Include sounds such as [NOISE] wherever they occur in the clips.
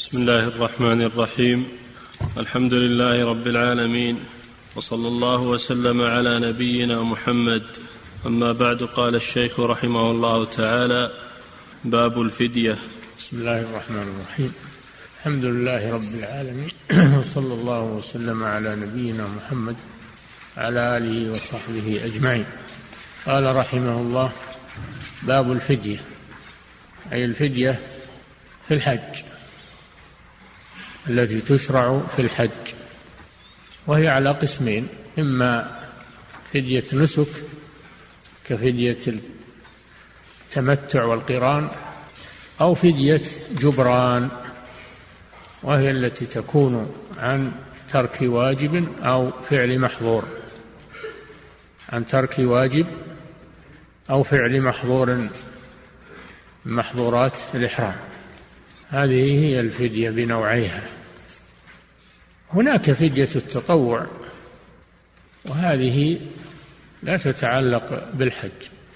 بسم الله الرحمن الرحيم. الحمد لله رب العالمين. وصلى الله وسلم على نبينا محمد. أما بعد قال الشيخ رحمه الله تعالى باب الفدية. بسم الله الرحمن الرحيم. الحمد لله رب العالمين. [CLEARS THROAT] وصلى الله وسلم على نبينا محمد على آله وصحبه أجمعين. قال رحمه الله باب الفدية. أي الفدية في الحج. التي تشرع في الحج. وهي على قسمين إما فدية نسك كفدية التمتع والقران أو فدية جبران وهي التي تكون عن ترك واجب أو فعل محظور. عن ترك واجب أو فعل محظور محظورات الإحرام. هذه هي الفدية بنوعيها. هناك فدية التطوع وهذه لا تتعلق بالحج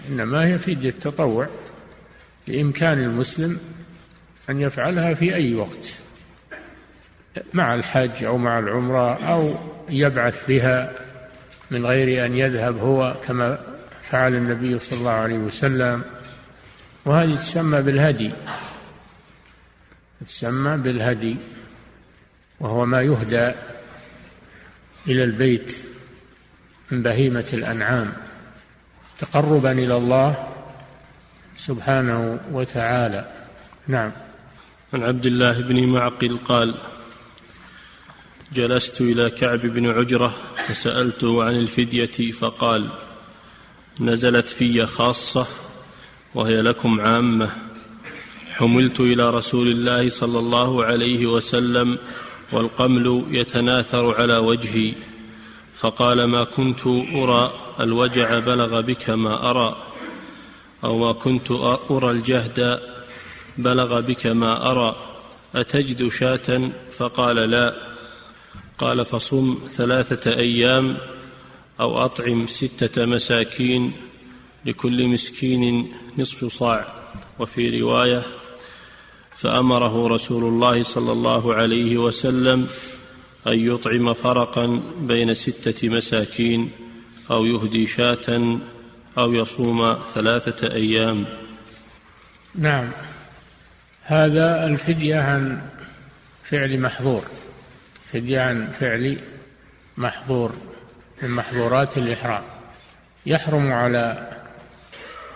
إنما هي فدية تطوع بإمكان المسلم أن يفعلها في أي وقت مع الحج أو مع العمرة أو يبعث بها من غير أن يذهب هو كما فعل النبي صلى الله عليه وسلم. وهذه تسمى بالهدي. تسمى بالهدي وهو ما يهدى إلى البيت من بهيمة الأنعام تقربا إلى الله سبحانه وتعالى. نعم. عن عبد الله بن معقل قال جلست إلى كعب بن عجرة فسألته عن الفدية فقال نزلت في خاصة وهي لكم عامة. حملت إلى رسول الله صلى الله عليه وسلم والقمل يتناثر على وجهي فقال ما كنت أرى الوجع بلغ بك ما أرى أو ما كنت أرى الجهد بلغ بك ما أرى أتجد شاة؟ فقال لا. قال فصم ثلاثة أيام أو أطعم ستة مساكين لكل مسكين نصف صاع. وفي رواية فأمره رسول الله صلى الله عليه وسلم أن يطعم فرقا بين ستة مساكين أو يهدي شاة أو يصوم ثلاثة أيام. نعم. هذا الفدية عن فعل محظور. فدية عن فعل محظور من محظورات الإحرام. يحرم على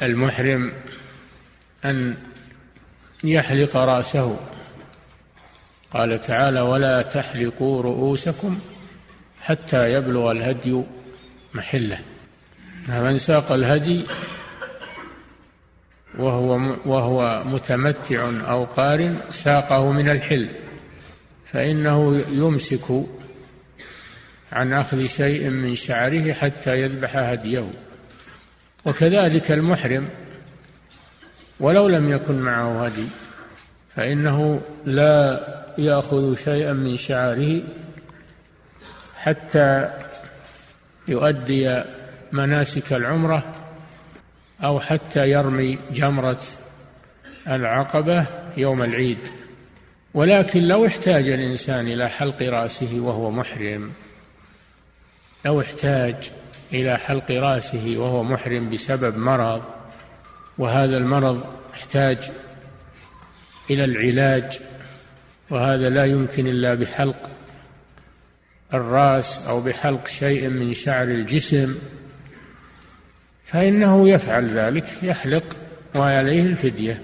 المحرم أن يحلق رأسه. قال تعالى ولا تحلقوا رؤوسكم حتى يبلغ الهدي محله. من ساق الهدي وهو وهو متمتع أو قارن ساقه من الحل. فإنه يمسك عن أخذ شيء من شعره حتى يذبح هديه. وكذلك المحرم ولو لم يكن معه هدي فإنه لا يأخذ شيئا من شعره حتى يؤدي مناسك العمرة أو حتى يرمي جمرة العقبة يوم العيد. ولكن لو احتاج الإنسان إلى حلق رأسه وهو محرم لو احتاج إلى حلق رأسه وهو محرم بسبب مرض وهذا المرض يحتاج إلى العلاج وهذا لا يمكن إلا بحلق الرأس أو بحلق شيء من شعر الجسم. فإنه يفعل ذلك يحلق وعليه الفدية.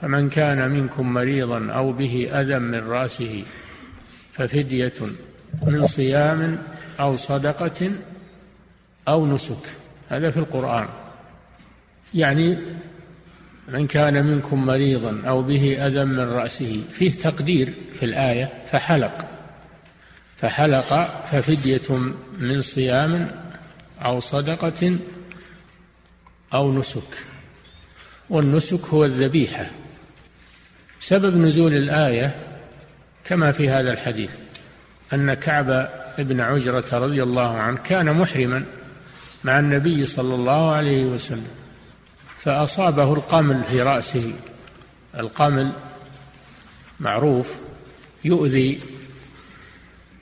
فمن كان منكم مريضا أو به أذى من رأسه ففدية من صيام أو صدقة أو نسك. هذا في القرآن. يعني من كان منكم مريضا أو به أذى من رأسه فيه تقدير في الآية فحلق. فحلق ففدية من صيام أو صدقة أو نسك. والنسك هو الذبيحة. سبب نزول الآية كما في هذا الحديث أن كعب بن عجرة رضي الله عنه كان محرما مع النبي صلى الله عليه وسلم. فأصابه القمل في رأسه. القمل معروف يؤذي.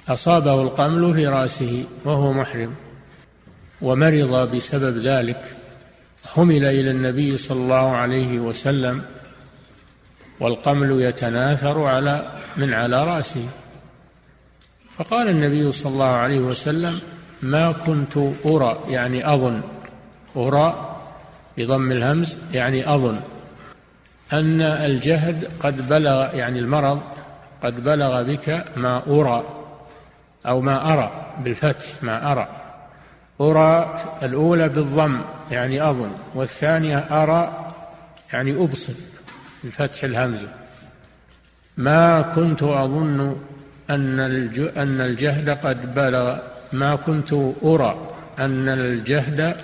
أصابه القمل في رأسه وهو محرم ومرض بسبب ذلك. حمل إلى النبي صلى الله عليه وسلم والقمل يتناثر على من على رأسه. فقال النبي صلى الله عليه وسلم ما كنت أرى. يعني أظن أرى بضم الهمز يعني أظن أن الجهد قد بلغ يعني المرض قد بلغ بك ما أرى أو ما أرى بالفتح ما أرى. أرى الأولى بالضم يعني أظن والثانية أرى يعني أبصر بفتح الهمزة ما كنت أظن أن أن الجهد قد بلغ ما كنت أرى أن الجهد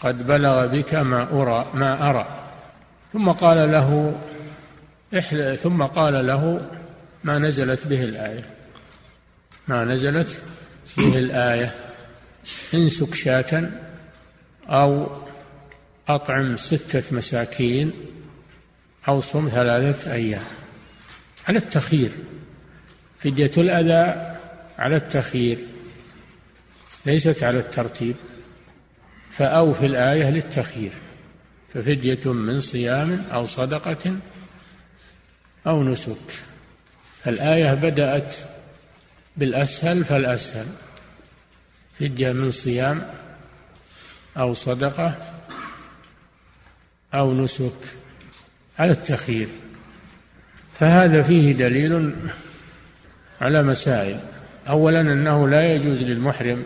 قد بلغ بك ما أرى ما أرى. ثم قال له ثم قال له ما نزلت به الآية؟ ما نزلت به الآية؟ انسك شاة أو أطعم ستة مساكين أو صم ثلاثة أيام. على التخيير. فدية الأذى على التخيير. ليست على الترتيب. فأو في الآية للتخيير. ففدية من صيام أو صدقة أو نسك. الآية بدأت بالأسهل فالأسهل. فدية من صيام أو صدقة أو نسك على التخيير. فهذا فيه دليل على مسائل. أولا أنه لا يجوز للمحرم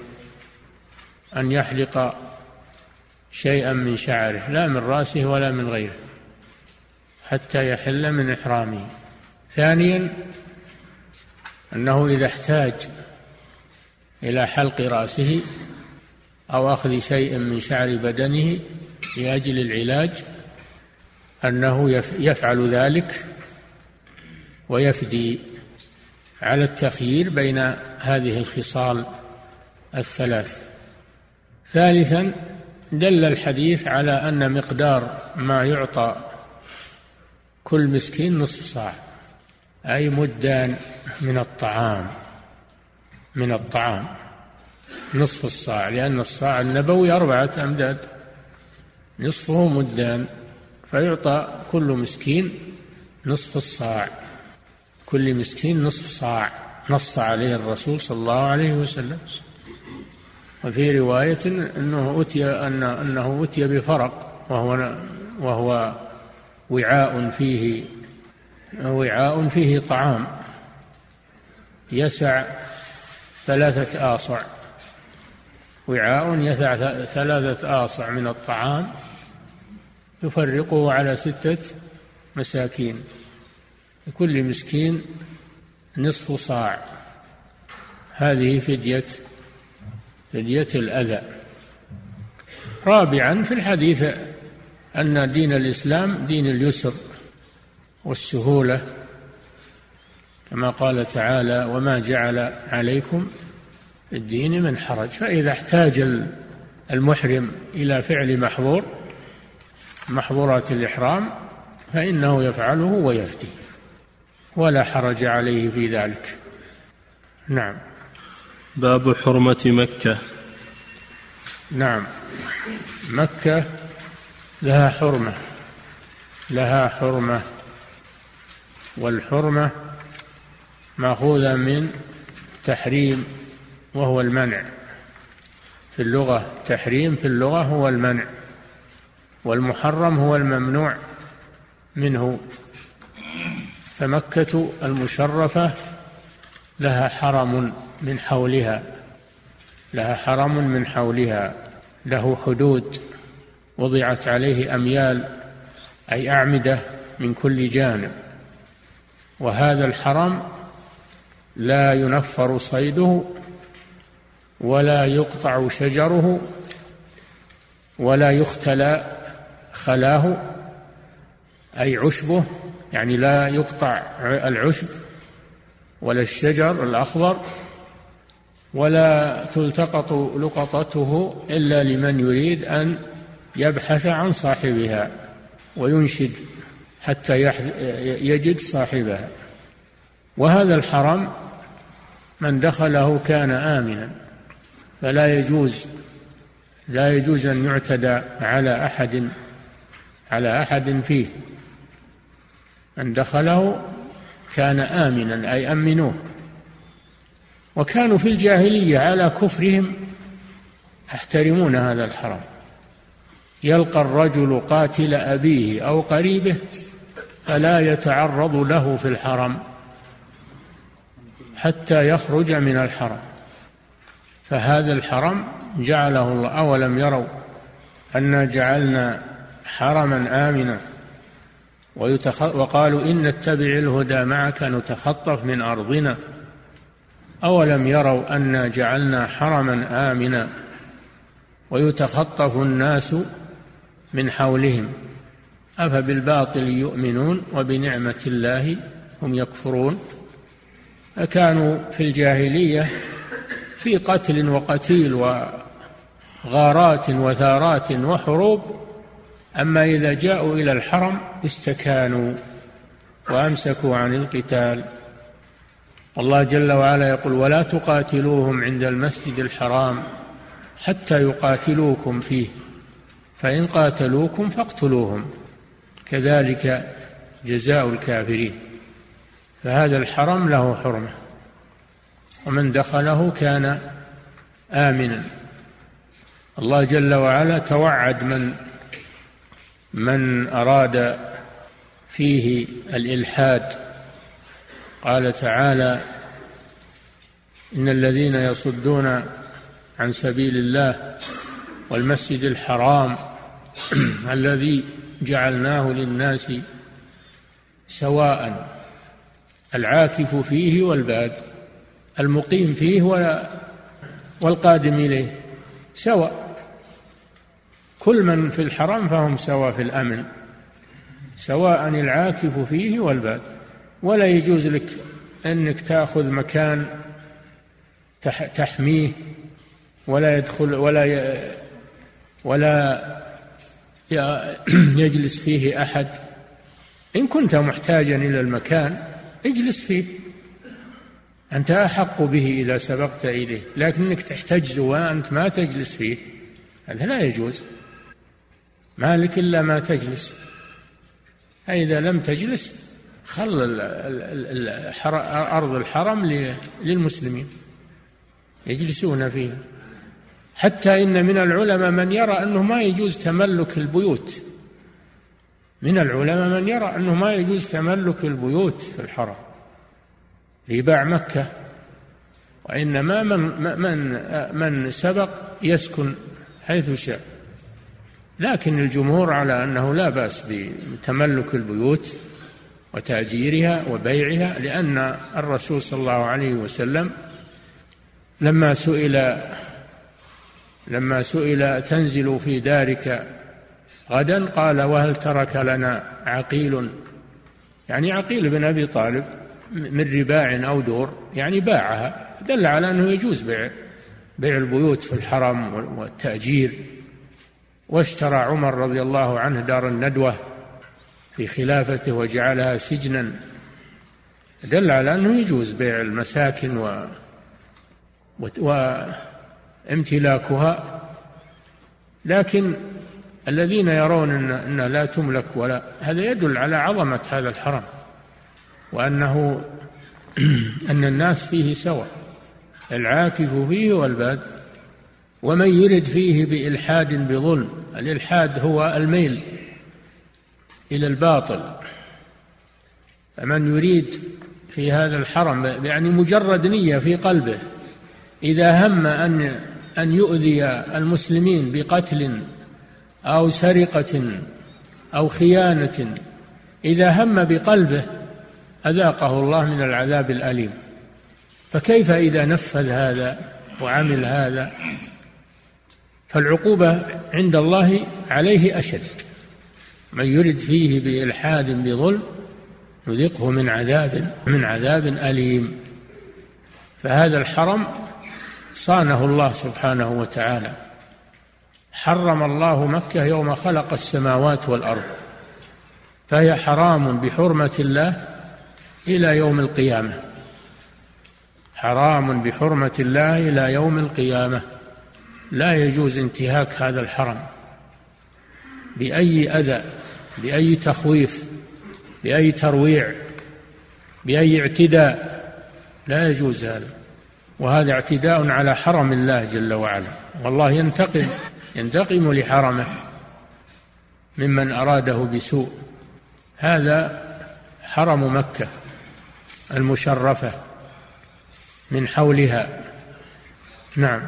أن يحلق شيئا من شعره لا من رأسه ولا من غيره حتى يحل من إحرامه. ثانيا أنه إذا احتاج إلى حلق رأسه أو أخذ شيء من شعر بدنه لأجل العلاج أنه يفعل ذلك ويفدي على التخيير بين هذه الخصال الثلاث. ثالثا دل الحديث على أن مقدار ما يعطى كل مسكين نصف صاع أي مدان من الطعام من الطعام نصف الصاع لأن الصاع النبوي أربعة أمداد نصفه مدان فيعطى كل مسكين نصف الصاع كل مسكين نصف صاع نص عليه الرسول صلى الله عليه وسلم. وفي رواية أنه أتي أن أنه أتي بفرق وهو وهو وعاء فيه وعاء فيه طعام. يسع ثلاثة آصع. وعاء يسع ثلاثة آصع من الطعام يفرقه على ستة مساكين. لكل مسكين نصف صاع. هذه فدية فدية الأذى. رابعا في الحديث أن دين الإسلام دين اليسر والسهولة كما قال تعالى وما جعل عليكم الدين من حرج. فإذا احتاج المحرم إلى فعل محظور محظورات الإحرام فإنه يفعله ويفتي ولا حرج عليه في ذلك. نعم. باب حرمة مكة. نعم. مكة لها حرمة لها حرمة والحرمة مأخوذة من تحريم وهو المنع. في اللغة تحريم في اللغة هو المنع والمحرم هو الممنوع منه. فمكة المشرفة لها حرم. من حولها. لها حرم من حولها. له حدود. وضعت عليه أميال أي أعمدة من كل جانب. وهذا الحرم لا ينفر صيده ولا يقطع شجره ولا يختلى خلاه أي عشبه يعني لا يقطع العشب ولا الشجر الأخضر. ولا تلتقط لقطته إلا لمن يريد أن يبحث عن صاحبها وينشد حتى يجد صاحبها. وهذا الحرم من دخله كان آمنا فلا يجوز لا يجوز أن يعتدى على أحد على أحد فيه. من دخله كان آمنا أي أمنوه. وكانوا في الجاهلية على كفرهم يحترمون هذا الحرم يلقى الرجل قاتل أبيه أو قريبه فلا يتعرض له في الحرم حتى يخرج من الحرم. فهذا الحرم جعله الله أولم يروا أنا جعلنا حرما آمنا. ويتخ... وقالوا إن نتبع الهدى معك نتخطف من أرضنا. أولم يروا أنا جعلنا حرما آمنا ويتخطف الناس من حولهم أفبالباطل يؤمنون وبنعمة الله هم يكفرون فكانوا في الجاهلية في قتل وقتيل وغارات وثارات وحروب أما إذا جاءوا إلى الحرم استكانوا وأمسكوا عن القتال الله جل وعلا يقول ولا تقاتلوهم عند المسجد الحرام حتى يقاتلوكم فيه فإن قاتلوكم فاقتلوهم كذلك جزاء الكافرين. فهذا الحرم له حرمة ومن دخله كان آمنا. الله جل وعلا توعد من من أراد فيه الإلحاد قال تعالى إن الذين يصدون عن سبيل الله والمسجد الحرام [CLEARS THROAT] الذي جعلناه للناس سواء العاكف فيه والباد المقيم فيه والقادم إليه سواء كل من في الحرم فهم سواء في الأمن سواء العاكف فيه والباد ولا يجوز لك أنك تأخذ مكان تحميه ولا يدخل ولا ولا [CLEARS THROAT] يجلس فيه أحد. إن كنت محتاجا إلى المكان اجلس فيه. أنت أحق به إذا سبقت إليه لكنك تحتجز وأنت ما تجلس فيه. هذا لا يجوز. مالك إلا ما تجلس. فإذا لم تجلس خل أرض الحرم للمسلمين. يجلسون فيها. حتى إن من العلماء من يرى أنه ما يجوز تملك البيوت. من العلماء من يرى أنه ما يجوز تملك البيوت في الحرم. ليباع مكة. وإنما من من من سبق يسكن حيث شاء. لكن الجمهور على أنه لا بأس بتملك البيوت. وتأجيرها وبيعها لأن الرسول صلى الله عليه وسلم لما سئل لما سئل تنزل في دارك غدا قال وهل ترك لنا عقيل؟ يعني عقيل بن أبي طالب من رباع أو دور يعني باعها دل على أنه يجوز بيع بيع البيوت في الحرم والتاجير. واشترى عمر رضي الله عنه دار الندوة. في خلافته وجعلها سجنا. دل على أنه يجوز بيع المساكن و وامتلاكها. لكن الذين يرون ان انها لا تملك ولا هذا يدل على عظمة هذا الحرم وأنه [CLEARS THROAT] أن الناس فيه سواء العاكف فيه والباد ومن يرد فيه بإلحاد بظلم. الإلحاد هو الميل. إلى الباطل. فمن يريد في هذا الحرم يعني مجرد نية في قلبه إذا هم أن أن يؤذي المسلمين بقتل أو سرقة أو خيانة إذا هم بقلبه أذاقه الله من العذاب الأليم. فكيف إذا نفذ هذا وعمل هذا؟ فالعقوبة عند الله عليه أشد. من يرد فيه بإلحاد بظلم نذقه من عذاب من عذاب أليم. فهذا الحرم صانه الله سبحانه وتعالى. حرم الله مكة يوم خلق السماوات والأرض. فهي حرام بحرمة الله إلى يوم القيامة. حرام بحرمة الله إلى يوم القيامة. لا يجوز انتهاك هذا الحرم. بأي أذى بأي تخويف بأي ترويع بأي اعتداء. لا يجوز هذا. وهذا اعتداء على حرم الله جل وعلا. والله ينتقم ينتقم لحرمه ممن أراده بسوء. هذا حرم مكة المشرفة من حولها. نعم.